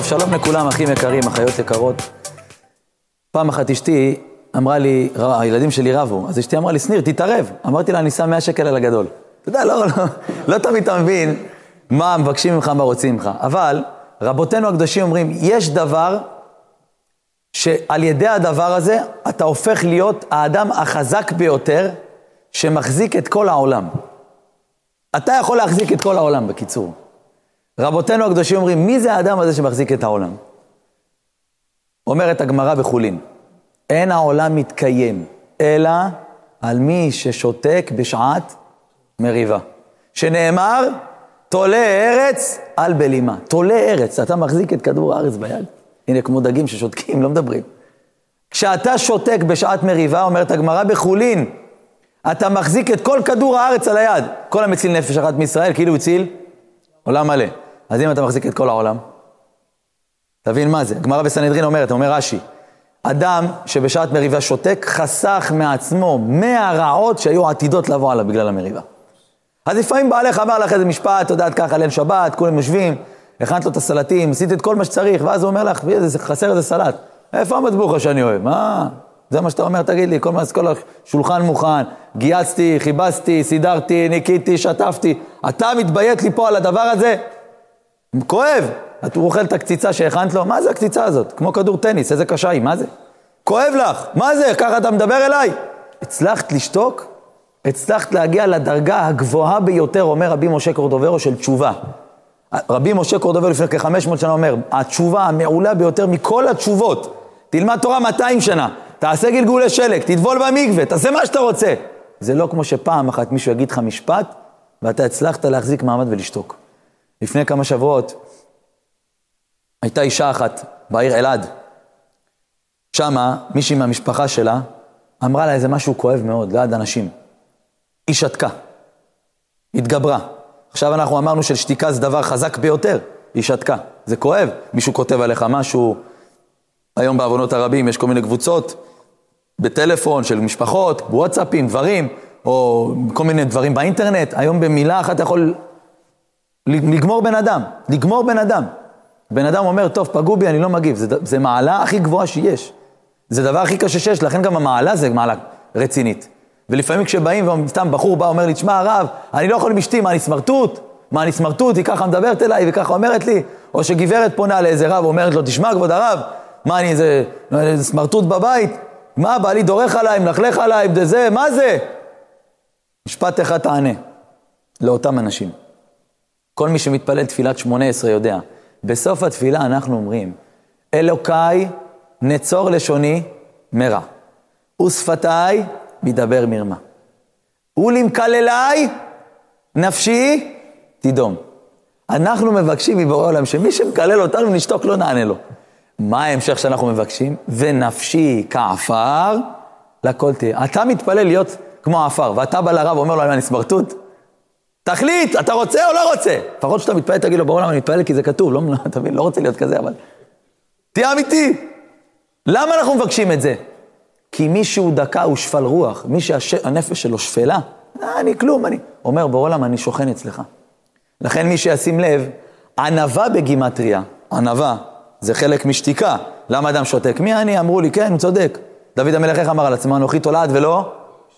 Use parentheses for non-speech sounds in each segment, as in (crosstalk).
טוב, שלום לכולם, אחים יקרים, אחיות יקרות. פעם אחת אשתי אמרה לי, הילדים שלי רבו, אז אשתי אמרה לי, שניר, תתערב. אמרתי לה, אני שם 100 שקל על הגדול. אתה יודע, לא, לא, לא תמיד אתה מבין מה מבקשים ממך, מה רוצים ממך. אבל רבותינו הקדושים אומרים, יש דבר שעל ידי הדבר הזה אתה הופך להיות האדם החזק ביותר שמחזיק את כל העולם. אתה יכול להחזיק את כל העולם, בקיצור. רבותינו הקדושים אומרים, מי זה האדם הזה שמחזיק את העולם? אומרת הגמרא בחולין, אין העולם מתקיים, אלא על מי ששותק בשעת מריבה. שנאמר, תולה ארץ על בלימה. תולה ארץ, אתה מחזיק את כדור הארץ ביד. הנה, כמו דגים ששותקים, לא מדברים. כשאתה שותק בשעת מריבה, אומרת הגמרא בחולין, אתה מחזיק את כל כדור הארץ על היד. כל המציל נפש אחת מישראל, כאילו הציל עולם מלא. אז אם אתה מחזיק את כל העולם, תבין מה זה. הגמרא בסנהדרין אומרת, אומר רש"י, אדם שבשעת מריבה שותק, חסך מעצמו מאה רעות שהיו עתידות לבוא עליו בגלל המריבה. אז לפעמים בעלך אמר לך איזה משפט, את יודעת ככה, ליל שבת, כולם יושבים, הכנת לו את הסלטים, עשית את כל מה שצריך, ואז הוא אומר לך, חסר איזה סלט. איפה המטבוחה שאני אוהב? מה? זה מה שאתה אומר, תגיד לי, כל, כל השולחן מוכן, גייצתי, חיבסתי, סידרתי, ניקיתי, שטפתי. אתה מתביית לי פה על הדבר הזה? כואב. הוא אוכל את הקציצה שהכנת לו, מה זה הקציצה הזאת? כמו כדור טניס, איזה קשה היא, מה זה? כואב לך, מה זה? ככה אתה מדבר אליי? הצלחת לשתוק? הצלחת להגיע לדרגה הגבוהה ביותר, אומר רבי משה קורדוברו, של תשובה. רבי משה קורדוברו לפני כ-500 שנה אומר, התשובה המעולה ביותר מכל התשובות, תלמד תורה 200 שנה, תעשה גלגולי שלג, תטבול במקווה, תעשה מה שאתה רוצה. זה לא כמו שפעם אחת מישהו יגיד לך משפט, ואתה הצלחת להחזיק מעמד ולשתוק. לפני כמה שבועות הייתה אישה אחת בעיר אלעד. שמה מישהי מהמשפחה שלה אמרה לה איזה משהו כואב מאוד ליד אנשים. היא שתקה, התגברה. עכשיו אנחנו אמרנו של שתיקה זה דבר חזק ביותר, היא שתקה. זה כואב, מישהו כותב עליך משהו, היום בעוונות הרבים יש כל מיני קבוצות, בטלפון של משפחות, וואטסאפים, דברים, או כל מיני דברים באינטרנט, היום במילה אחת אתה יכול לגמור בן אדם, לגמור בן אדם. בן אדם אומר, טוב, פגעו בי, אני לא מגיב. זה, זה מעלה הכי גבוהה שיש. זה דבר הכי קשה שיש, לכן גם המעלה זה מעלה רצינית. ולפעמים כשבאים, וסתם בחור בא, אומר לי, תשמע, הרב, אני לא יכול עם אשתי, מה, אני סמרטוט? מה, אני סמרטוט? היא ככה מדברת אליי וככה אומרת לי? או שגברת פונה לאיזה רב ואומרת לו, תשמע, כבוד הרב, מה, אני איזה סמרטוט בבית? מה, בעלי דורך עליי, מלכלך עליי, זה, מה זה? משפט אחד תענה לאותם אנשים. כל מי שמתפלל תפילת שמונה עשרה יודע, בסוף התפילה אנחנו אומרים, אלוקיי נצור לשוני מרע, ושפתיי מדבר מרמה. ולמקלליי נפשי תדום. אנחנו מבקשים מבורא עולם שמי שמקלל אותנו נשתוק לא נענה לו. מה ההמשך שאנחנו מבקשים? ונפשי כעפר, לכל תהיה. אתה מתפלל להיות כמו עפר, ואתה בא לרב ואומר לו, אני סמרטוט? תחליט, אתה רוצה או לא רוצה? לפחות כשאתה מתפלל, תגיד לו, בעולם אני מתפלל כי זה כתוב, לא, אתה מבין, לא רוצה להיות כזה, אבל... תהיה אמיתי. למה אנחנו מבקשים את זה? כי מי שהוא דקה הוא שפל רוח, מי שהנפש שלו שפלה, אה, אני כלום, אני... אומר, בעולם אני שוכן אצלך. לכן מי שישים לב, ענווה בגימטריה, ענווה, זה חלק משתיקה. למה אדם שותק? מי אני? אמרו לי, כן, הוא צודק. דוד המלך איך אמר על עצמו? אנוכי תולעת ולא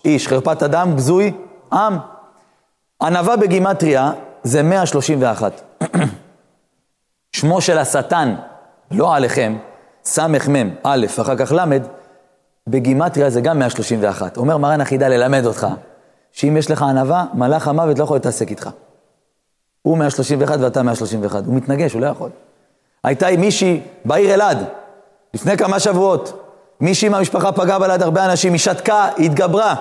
איש, חרפת אדם, בזוי עם. ענווה בגימטריה זה 131. (clears throat) שמו של השטן, לא עליכם, סמ"ם, א', אחר כך ל', בגימטריה זה גם 131. אומר מרן החידה ללמד אותך, שאם יש לך ענווה, מלאך המוות לא יכול להתעסק איתך. הוא 131 ואתה 131. הוא מתנגש, הוא לא יכול. הייתה עם מישהי בעיר אלעד, לפני כמה שבועות. מישהי מהמשפחה פגעה בה ליד הרבה אנשים, היא שתקה, היא התגברה.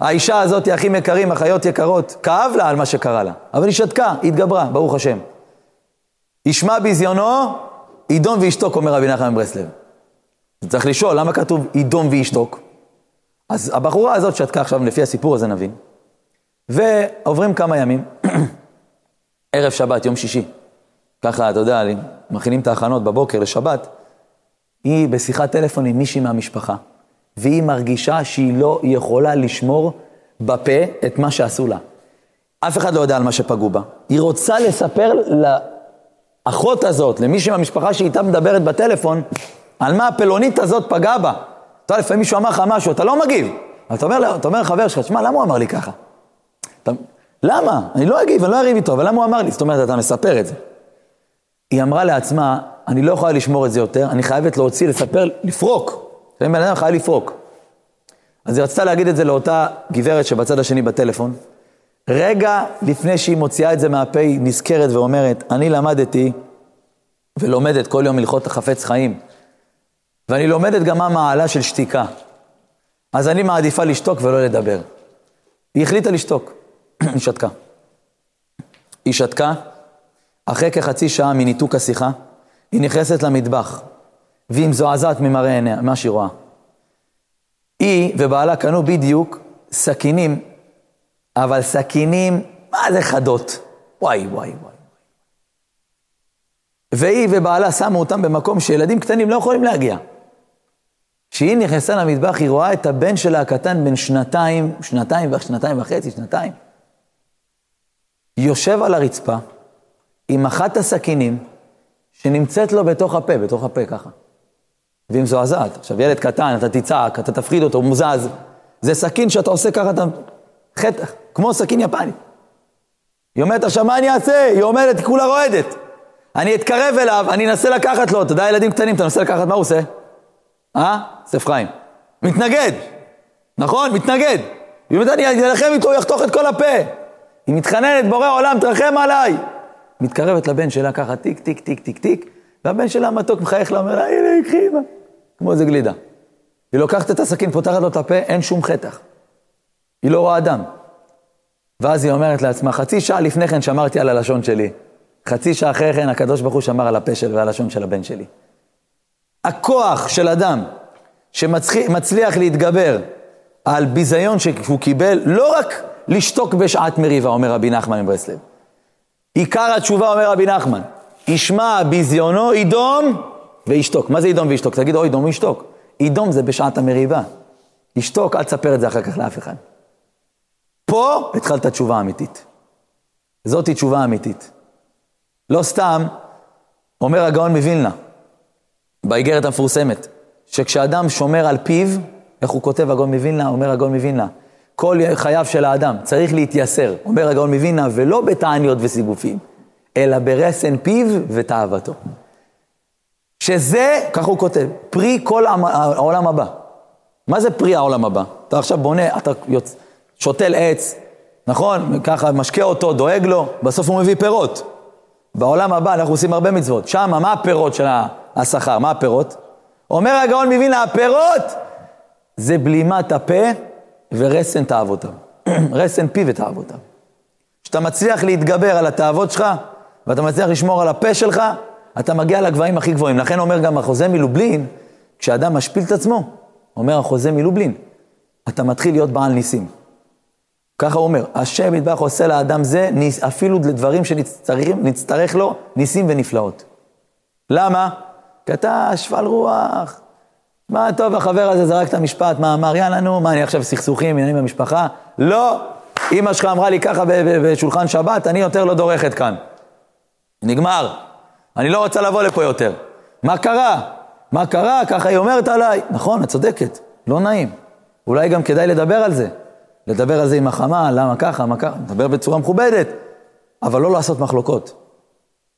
האישה הזאת, אחים יקרים, אחיות יקרות, כאב לה על מה שקרה לה, אבל היא שתקה, היא התגברה, ברוך השם. ישמע ביזיונו, ידום וישתוק, אומר רבי נחמן מברסלב. צריך לשאול, למה כתוב ידום וישתוק? אז הבחורה הזאת שתקה עכשיו, לפי הסיפור הזה נבין, ועוברים כמה ימים, (clears throat) ערב שבת, יום שישי, ככה, אתה יודע, מכינים את ההכנות בבוקר לשבת, היא בשיחת טלפון עם מישהי מהמשפחה. והיא מרגישה שהיא לא יכולה לשמור בפה את מה שעשו לה. אף אחד לא יודע על מה שפגעו בה. היא רוצה לספר לאחות הזאת, למישהי מהמשפחה שאיתה מדברת בטלפון, על מה הפלונית הזאת פגעה בה. אתה יודע, לפעמים מישהו אמר לך משהו, אתה לא מגיב. אתה אומר, אתה אומר לחבר שלך, שמע, למה הוא אמר לי ככה? אתה, למה? אני לא אגיב, אני לא אריב איתו, אבל למה הוא אמר לי? זאת אומרת, אתה מספר את זה. היא אמרה לעצמה, אני לא יכולה לשמור את זה יותר, אני חייבת להוציא, לספר, לפרוק. לפעמים בן אדם חייב לפרוק. אז היא רצתה להגיד את זה לאותה גברת שבצד השני בטלפון. רגע לפני שהיא מוציאה את זה מהפה, היא נזכרת ואומרת, אני למדתי ולומדת כל יום הלכות החפץ חיים, ואני לומדת גם מה מעלה של שתיקה. אז אני מעדיפה לשתוק ולא לדבר. היא החליטה לשתוק, (clears throat) היא שתקה. היא שתקה, אחרי כחצי שעה מניתוק השיחה, היא נכנסת למטבח, והיא מזועזעת ממראה עיניה, מה שהיא רואה. היא ובעלה קנו בדיוק סכינים, אבל סכינים, מה זה חדות? וואי, וואי, וואי. והיא ובעלה שמו אותם במקום שילדים קטנים לא יכולים להגיע. כשהיא נכנסה למטבח, היא רואה את הבן שלה הקטן בן שנתיים, שנתיים, שנתיים וחצי, שנתיים. יושב על הרצפה עם אחת הסכינים שנמצאת לו בתוך הפה, בתוך הפה ככה. והיא מזועזעת. עכשיו, ילד קטן, אתה תצעק, אתה תפחיד אותו, הוא מוזז. זה סכין שאתה עושה ככה, אתה... חטא, כמו סכין יפני. היא אומרת, עכשיו מה אני אעשה? היא אומרת, היא כולה רועדת. אני אתקרב אליו, אני אנסה לקחת לו, אתה יודע, ילדים קטנים, אתה מנסה לקחת, מה הוא עושה? אה? סכין חיים. מתנגד, נכון? מתנגד. היא אומרת, אני אילחם איתו, הוא יחתוך את כל הפה. היא מתחננת, בורא עולם, תרחם עליי. מתקרבת לבן שלה ככה, טיק, טיק, טיק, טיק, טיק, והבן שלה המתוק מחייך לה, אומר לה, הנה, קחי. כמו איזה גלידה. היא לוקחת את הסכין, פותחת לו את הפה, אין שום חתך. היא לא רואה דם. ואז היא אומרת לעצמה, חצי שעה לפני כן שמרתי על הלשון שלי. חצי שעה אחרי כן הקדוש ברוך הוא שמר על הפה של והלשון של הבן שלי. הכוח של אדם שמצליח להתגבר על ביזיון שהוא קיבל, לא רק לשתוק בשעת מריבה, אומר רבי נחמן מברסלב. עיקר התשובה, אומר רבי נחמן, ישמע ביזיונו, ידום וישתוק. מה זה ידום וישתוק? תגיד, או ידום וישתוק. ידום זה בשעת המריבה. ישתוק, אל תספר את זה אחר כך לאף אחד. פה התחלת תשובה אמיתית. זאתי תשובה אמיתית. לא סתם, אומר הגאון מווילנה, באיגרת המפורסמת, שכשאדם שומר על פיו, איך הוא כותב הגאון מווילנה? אומר הגאון מווילנה, כל חייו של האדם צריך להתייסר, אומר הגאון מווילנה, ולא בתעניות וסיגופים, אלא ברסן פיו ותאוותו. שזה, ככה הוא כותב, פרי כל העולם הבא. מה זה פרי העולם הבא? אתה עכשיו בונה, אתה יוצ... שותל עץ, נכון? ככה משקה אותו, דואג לו, בסוף הוא מביא פירות. בעולם הבא אנחנו עושים הרבה מצוות. שם, מה הפירות של השכר? מה הפירות? אומר הגאון מווילנה, הפירות זה בלימת הפה ורסן תאוותיו. (clears throat) רסן פי ותאוותיו. כשאתה מצליח להתגבר על התאוות שלך, ואתה מצליח לשמור על הפה שלך, אתה מגיע לגבהים הכי גבוהים. לכן אומר גם החוזה מלובלין, כשאדם משפיל את עצמו, אומר החוזה מלובלין, אתה מתחיל להיות בעל ניסים. ככה הוא אומר, השם יתברך עושה לאדם זה, אפילו לדברים שנצטרך לו, ניסים ונפלאות. למה? כי אתה שפל רוח. מה טוב, החבר הזה זרק את המשפט, מה אמר, יאללה נו, מה אני עכשיו סכסוכים, עניינים במשפחה? לא, אמא שלך אמרה לי ככה בשולחן שבת, אני יותר לא דורכת כאן. נגמר. אני לא רוצה לבוא לפה יותר. מה קרה? מה קרה? ככה היא אומרת עליי. נכון, את צודקת, לא נעים. אולי גם כדאי לדבר על זה. לדבר על זה עם החמה, למה ככה, מה ככה, לדבר בצורה מכובדת, אבל לא לעשות מחלוקות.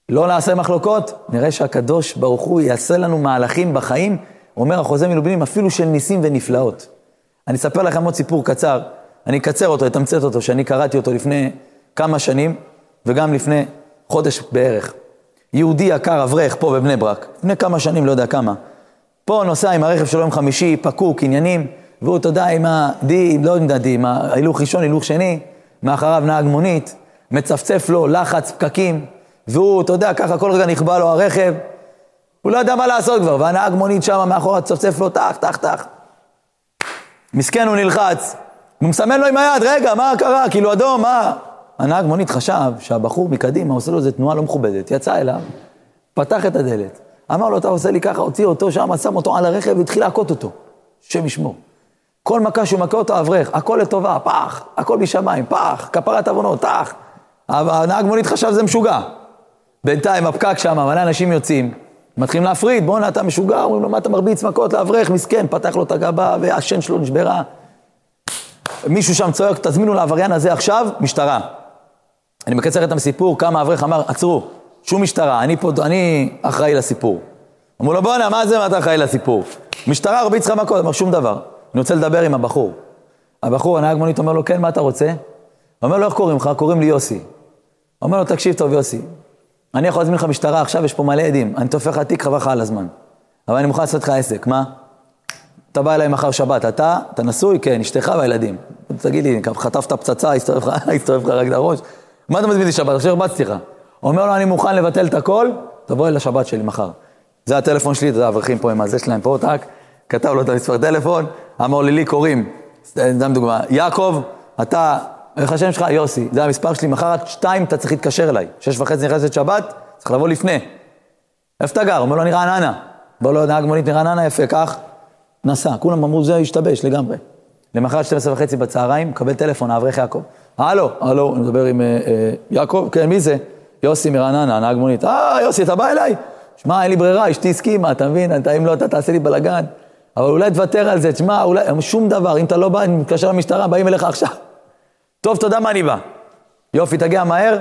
לא נעשה מחלוקות, נראה שהקדוש ברוך הוא יעשה לנו מהלכים בחיים, אומר החוזה מלובלין, אפילו של ניסים ונפלאות. אני אספר לכם עוד סיפור קצר, אני אקצר אותו, אתמצת אותו, שאני קראתי אותו לפני כמה שנים, וגם לפני חודש בערך. יהודי יקר, אברך, פה בבני ברק, לפני כמה שנים, לא יודע כמה. פה נוסע עם הרכב שלו יום חמישי, פקוק, עניינים, והוא, יודע, עם ה-D, לא עם ה-D, עם ההילוך ראשון, הילוך שני, מאחריו נהג מונית, מצפצף לו, לחץ, פקקים, והוא, אתה יודע, ככה כל רגע נכבה לו הרכב, הוא לא יודע מה לעשות כבר, והנהג מונית שם מאחורה צפצף לו, טח, טח, טח. מסכן, הוא נלחץ, הוא מסמן לו עם היד, רגע, מה קרה? כאילו אדום, מה? הנהג מונית חשב שהבחור מקדימה עושה לו איזה תנועה לא מכובדת, יצא אליו, פתח את הדלת, אמר לו, אתה עושה לי ככה, הוציא אותו שם, שם אותו על הרכב והתחיל להכות אותו, השם ישמור. כל מכה שהוא מכה אותו, אברך, הכל לטובה, פח, הכל משמיים, פח, כפרת עוונות, טח. הנהג מונית חשב זה משוגע. בינתיים הפקק שם, מלא אנשים יוצאים, מתחילים להפריד, בואנה, אתה משוגע, אומרים לו, מה אתה מרביץ מכות לאברך, מסכן, פתח לו את הגבה, והשן שלו נשברה. מישהו שם צועק, תזמינו לעבריין הזה עכשיו, משטרה. אני מקצר את הסיפור, כמה אברך אמר, עצרו, שום משטרה, אני פה, אני אחראי לסיפור. אמרו לו, בואנה, מה זה, מה אתה אחראי לסיפור? משטרה הרביץ לך מכות, אמר, שום דבר. אני רוצה לדבר עם הבחור. הבחור, הנהג מונית, אומר לו, כן, מה אתה רוצה? אומר לו, איך קוראים לך? קוראים לי יוסי. אומר לו, תקשיב טוב, יוסי, אני יכול להזמין לך משטרה עכשיו, יש פה מלא עדים, אני תופך לך תיק, חבל לך על הזמן. אבל אני מוכן לעשות לך עסק, מה? אתה בא אליי מחר שבת, אתה, אתה נשוי? כן, אשתך והילדים. תגיד לי, חטפת פצצה, הסתובב לך (laughs) רק לראש? מה אתה מזמין לי שבת? עכשיו הרבצתי לך. אומר לו, אני מוכן לבטל את הכל, תבוא אל השבת שלי מחר. זה הטלפון שלי, אתה יודע, אברכים פה עם הזה שלהם פה, טאק, כתב לו את המספר טלפון, אמר לי, לי קוראים, סתם דוגמה, יעקב, אתה, איך השם שלך? יוסי, זה המספר שלי, מחר עד שתיים אתה צריך להתקשר אליי, שש וחצי נכנסת שבת, צריך לבוא לפני. איפה אתה גר? אומר לו, אני רעננה. בוא לו, נהג מונית מרעננה, יפה, קח, נסע. כולם אמרו, זה השתבש לגמרי. למחרת 12 וחצי בצהריים, מקבל טלפון, האברך יעקב. הלו, הלו, אני מדבר עם אה, אה, יעקב, כן, מי זה? יוסי מרעננה, נהג מונית. אה, יוסי, אתה בא אליי? שמע, אין לי ברירה, אשתי הסכימה, אתה מבין? אם לא, אתה תעשה לי בלאגן. אבל אולי תוותר על זה, תשמע, אולי, שום דבר, אם אתה לא בא, אני מתקשר למשטרה, באים אליך עכשיו. טוב, תודה, מה אני בא? יופי, תגיע מהר,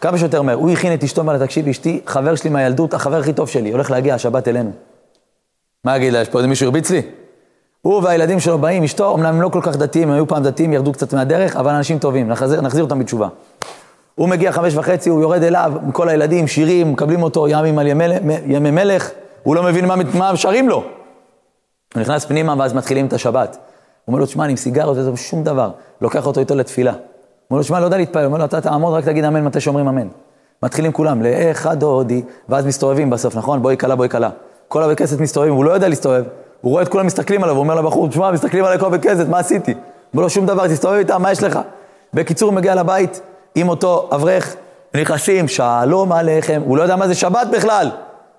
כמה שיותר מהר. הוא הכין את אשתו, אמר לה, תקשיב, אשתי, חבר שלי מהילדות, החבר הכי טוב שלי, הולך להגיע השבת אלינו. מה אגיד לה, יש פה איזה מישהו הרביץ לי? הוא והילדים שלו באים, אשתו, אמנם הם לא כל כך דתיים, הם היו פעם דתיים, ירדו קצת מהדרך, אבל אנשים טובים, נחזיר, נחזיר אותם בתשובה. הוא מגיע חמש וחצי, הוא יורד אליו, עם כל הילדים, שירים, מקבלים אותו, ימים על ימי, ימי מלך, הוא לא מבין מה, מה שרים לו. הוא נכנס פנימה ואז מתחילים את השבת. הוא אומר לו, תשמע, אני עם סיגרות וזה שום דבר. לוקח אותו איתו לתפילה. הוא אומר לו, תשמע, לא יודע להתפלל. הוא אומר לו, אתה תעמוד, רק תגיד אמן מתי שאומרים אמן. מתחילים כולם, לאחד הודי, ואז מסתובבים בסוף, נכון? בואי כלה, בואי כלה. כל הבית כנסת מסתובבים, הוא לא יודע להסתובב. הוא רואה את כולם מסתכלים עליו, הוא אומר לבחור, תשמע, מסתכלים עליי בית כנסת, מה עשיתי? אומר לו, שום דבר, תסתובב איתם, מה יש לך? בקיצור, הוא מגיע לבית עם אותו אברך, נכנסים, שלום עליכם, הוא לא יודע מה זה שבת בכלל.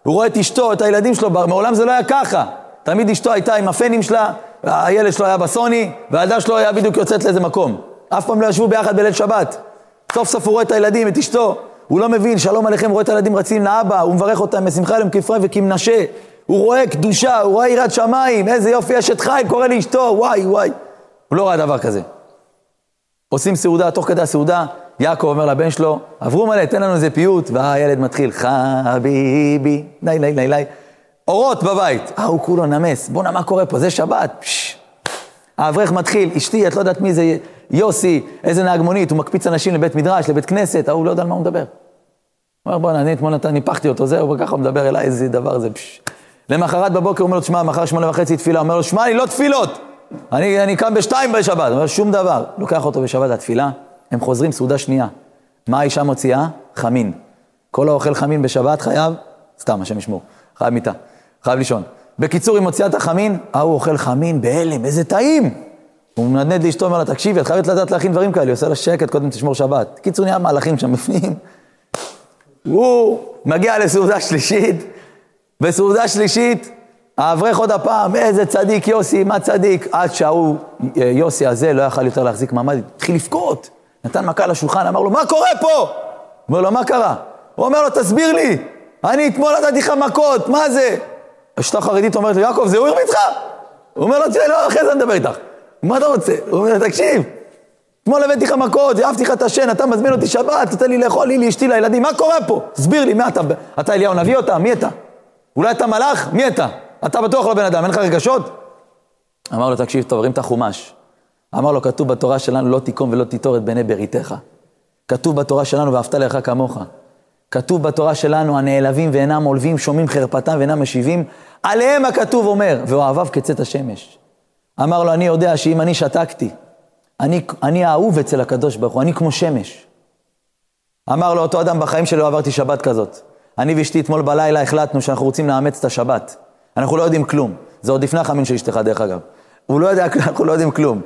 הוא רואה את אשתו, את הילדים שלו, מעולם זה לא היה ככה. תמיד אשתו הייתה עם הפנים שלה, הילד שלו היה בסוני, והילדה שלו היה בדיוק יוצאת לאיזה מקום. אף פעם לא ישבו ביחד בליל שבת. סוף סוף הוא רואה את הילדים, את אשתו, הוא לא מבין, שלום עליכם, רואה את הילדים רצים לאבא, הוא מברך אותם בשמחה אליהם כפרי וכמנשה. הוא רואה קדושה, הוא רואה יראת שמיים, איזה יופי אשת חיים, קורא לאשתו, וואי וואי. הוא לא ראה דבר כזה. עושים סעודה, תוך כדי הסעודה, יעקב אומר לבן שלו, עברו מלא, תן לנו איזה פיוט, והילד מתחיל, חביבי, לי לי לי לי. אורות בבית. אה, הוא כולו נמס, בואנה, מה קורה פה? זה שבת. האברך מתחיל, אשתי, את לא יודעת מי זה יוסי, איזה נהג מונית, הוא מקפיץ אנשים לבית מדרש, לבית כנסת, ההוא לא יודע על מה הוא מדבר. הוא אומר, בואנה, אני אתמול ניפחתי אותו, זהו, וככה הוא מדבר אליי, איזה דבר זה, פש. למחרת בבוקר אומר לו, תשמע, מחר שמונה וחצי תפילה, אומר לו, שמע, אני לא תפילות, אני, אני קם בשתיים בשבת, אומר, שום דבר. לוקח אותו בשבת לתפילה, הם חוזרים סעודה שנייה. מה האישה מוציאה? חמין. כל האוכל חמין בשבת חייב, סתם, השם ישמור, חייב מיטה. חייב לישון. בקיצור, היא מוציאה את החמין, ההוא אוכל חמין בהלם, איזה טעים! הוא מנדנד לאשתו, אומר לה, תקשיבי, את חייבת לדעת להכין דברים כאלה, היא עושה לה שקט, קודם תשמור שבת. קיצור, נהיה מהלכים שם בפנים. הוא מגיע לסעודה שלישית, בסעודה שלישית, האברך עוד הפעם, איזה צדיק יוסי, מה צדיק? עד שההוא, יוסי הזה, לא יכל יותר להחזיק מעמד, התחיל לבכות. נתן מכה לשולחן, אמר לו, מה קורה פה? אומר לו, מה קרה? הוא אומר לו, תסביר לי, אני אתמול נתתי לך מכות, מה זה? אשתו חרדית אומרת לו, יעקב, זה הוא הרביץ לך? הוא אומר לו, לא, אחרי זה נדבר איתך. מה אתה רוצה? הוא אומר תקשיב, אתמול הבאתי לך מכות, העפתי לך את השן, אתה מזמין אותי שבת, תתן לי לאכול, לי, אשתי, לילדים, מה קורה פה? תסביר לי, מה אתה? אתה אליהו נביא אותה? מי אתה? אולי אתה מלאך? מי אתה? אתה בטוח לא בן אדם, אין לך רגשות? אמר לו, תקשיב טוב, רים את החומש. אמר לו, כתוב בתורה שלנו, לא תיקום ולא תיטור את בני בריתך. כתוב בתורה שלנו, ואהבת לך כמוך. כתוב בתורה שלנו, הנעלבים ואינם עולבים, שומעים חרפתם ואינם משיבים, עליהם הכתוב אומר, ואוהביו כצאת השמש. אמר לו, אני יודע שאם אני שתקתי, אני, אני האהוב אצל הקדוש ברוך הוא, אני כמו שמש. אמר לו אותו אדם, בחיים שלי לא עברתי שבת כזאת. אני ואשתי אתמול בלילה החלטנו שאנחנו רוצים לאמץ את השבת. אנחנו לא יודעים כלום. זה עוד לפני החמין של אשתך, דרך אגב. הוא לא יודע, (laughs) אנחנו לא יודעים כלום.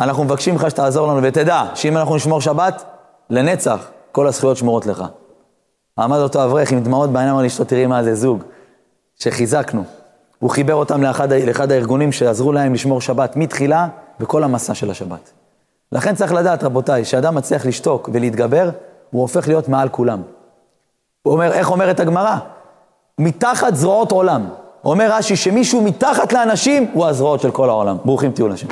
אנחנו מבקשים ממך שתעזור לנו, ותדע שאם אנחנו נשמור שבת, לנצח, כל הזכויות שמורות לך. עמד אותו אברך עם דמעות בעיניים, אמר לאשתו, תראי מה זה זוג, שחיזקנו. הוא חיבר אותם לאחד, לאחד הארגונים שעזרו להם לשמור שבת מתחילה בכל המסע של השבת. לכן צריך לדעת, רבותיי, שאדם מצליח לשתוק ולהתגבר, הוא הופך להיות מעל כולם. הוא אומר, איך אומרת הגמרא? מתחת זרועות עולם. אומר רש"י שמישהו מתחת לאנשים הוא הזרועות של כל העולם. ברוכים תהיו לשם.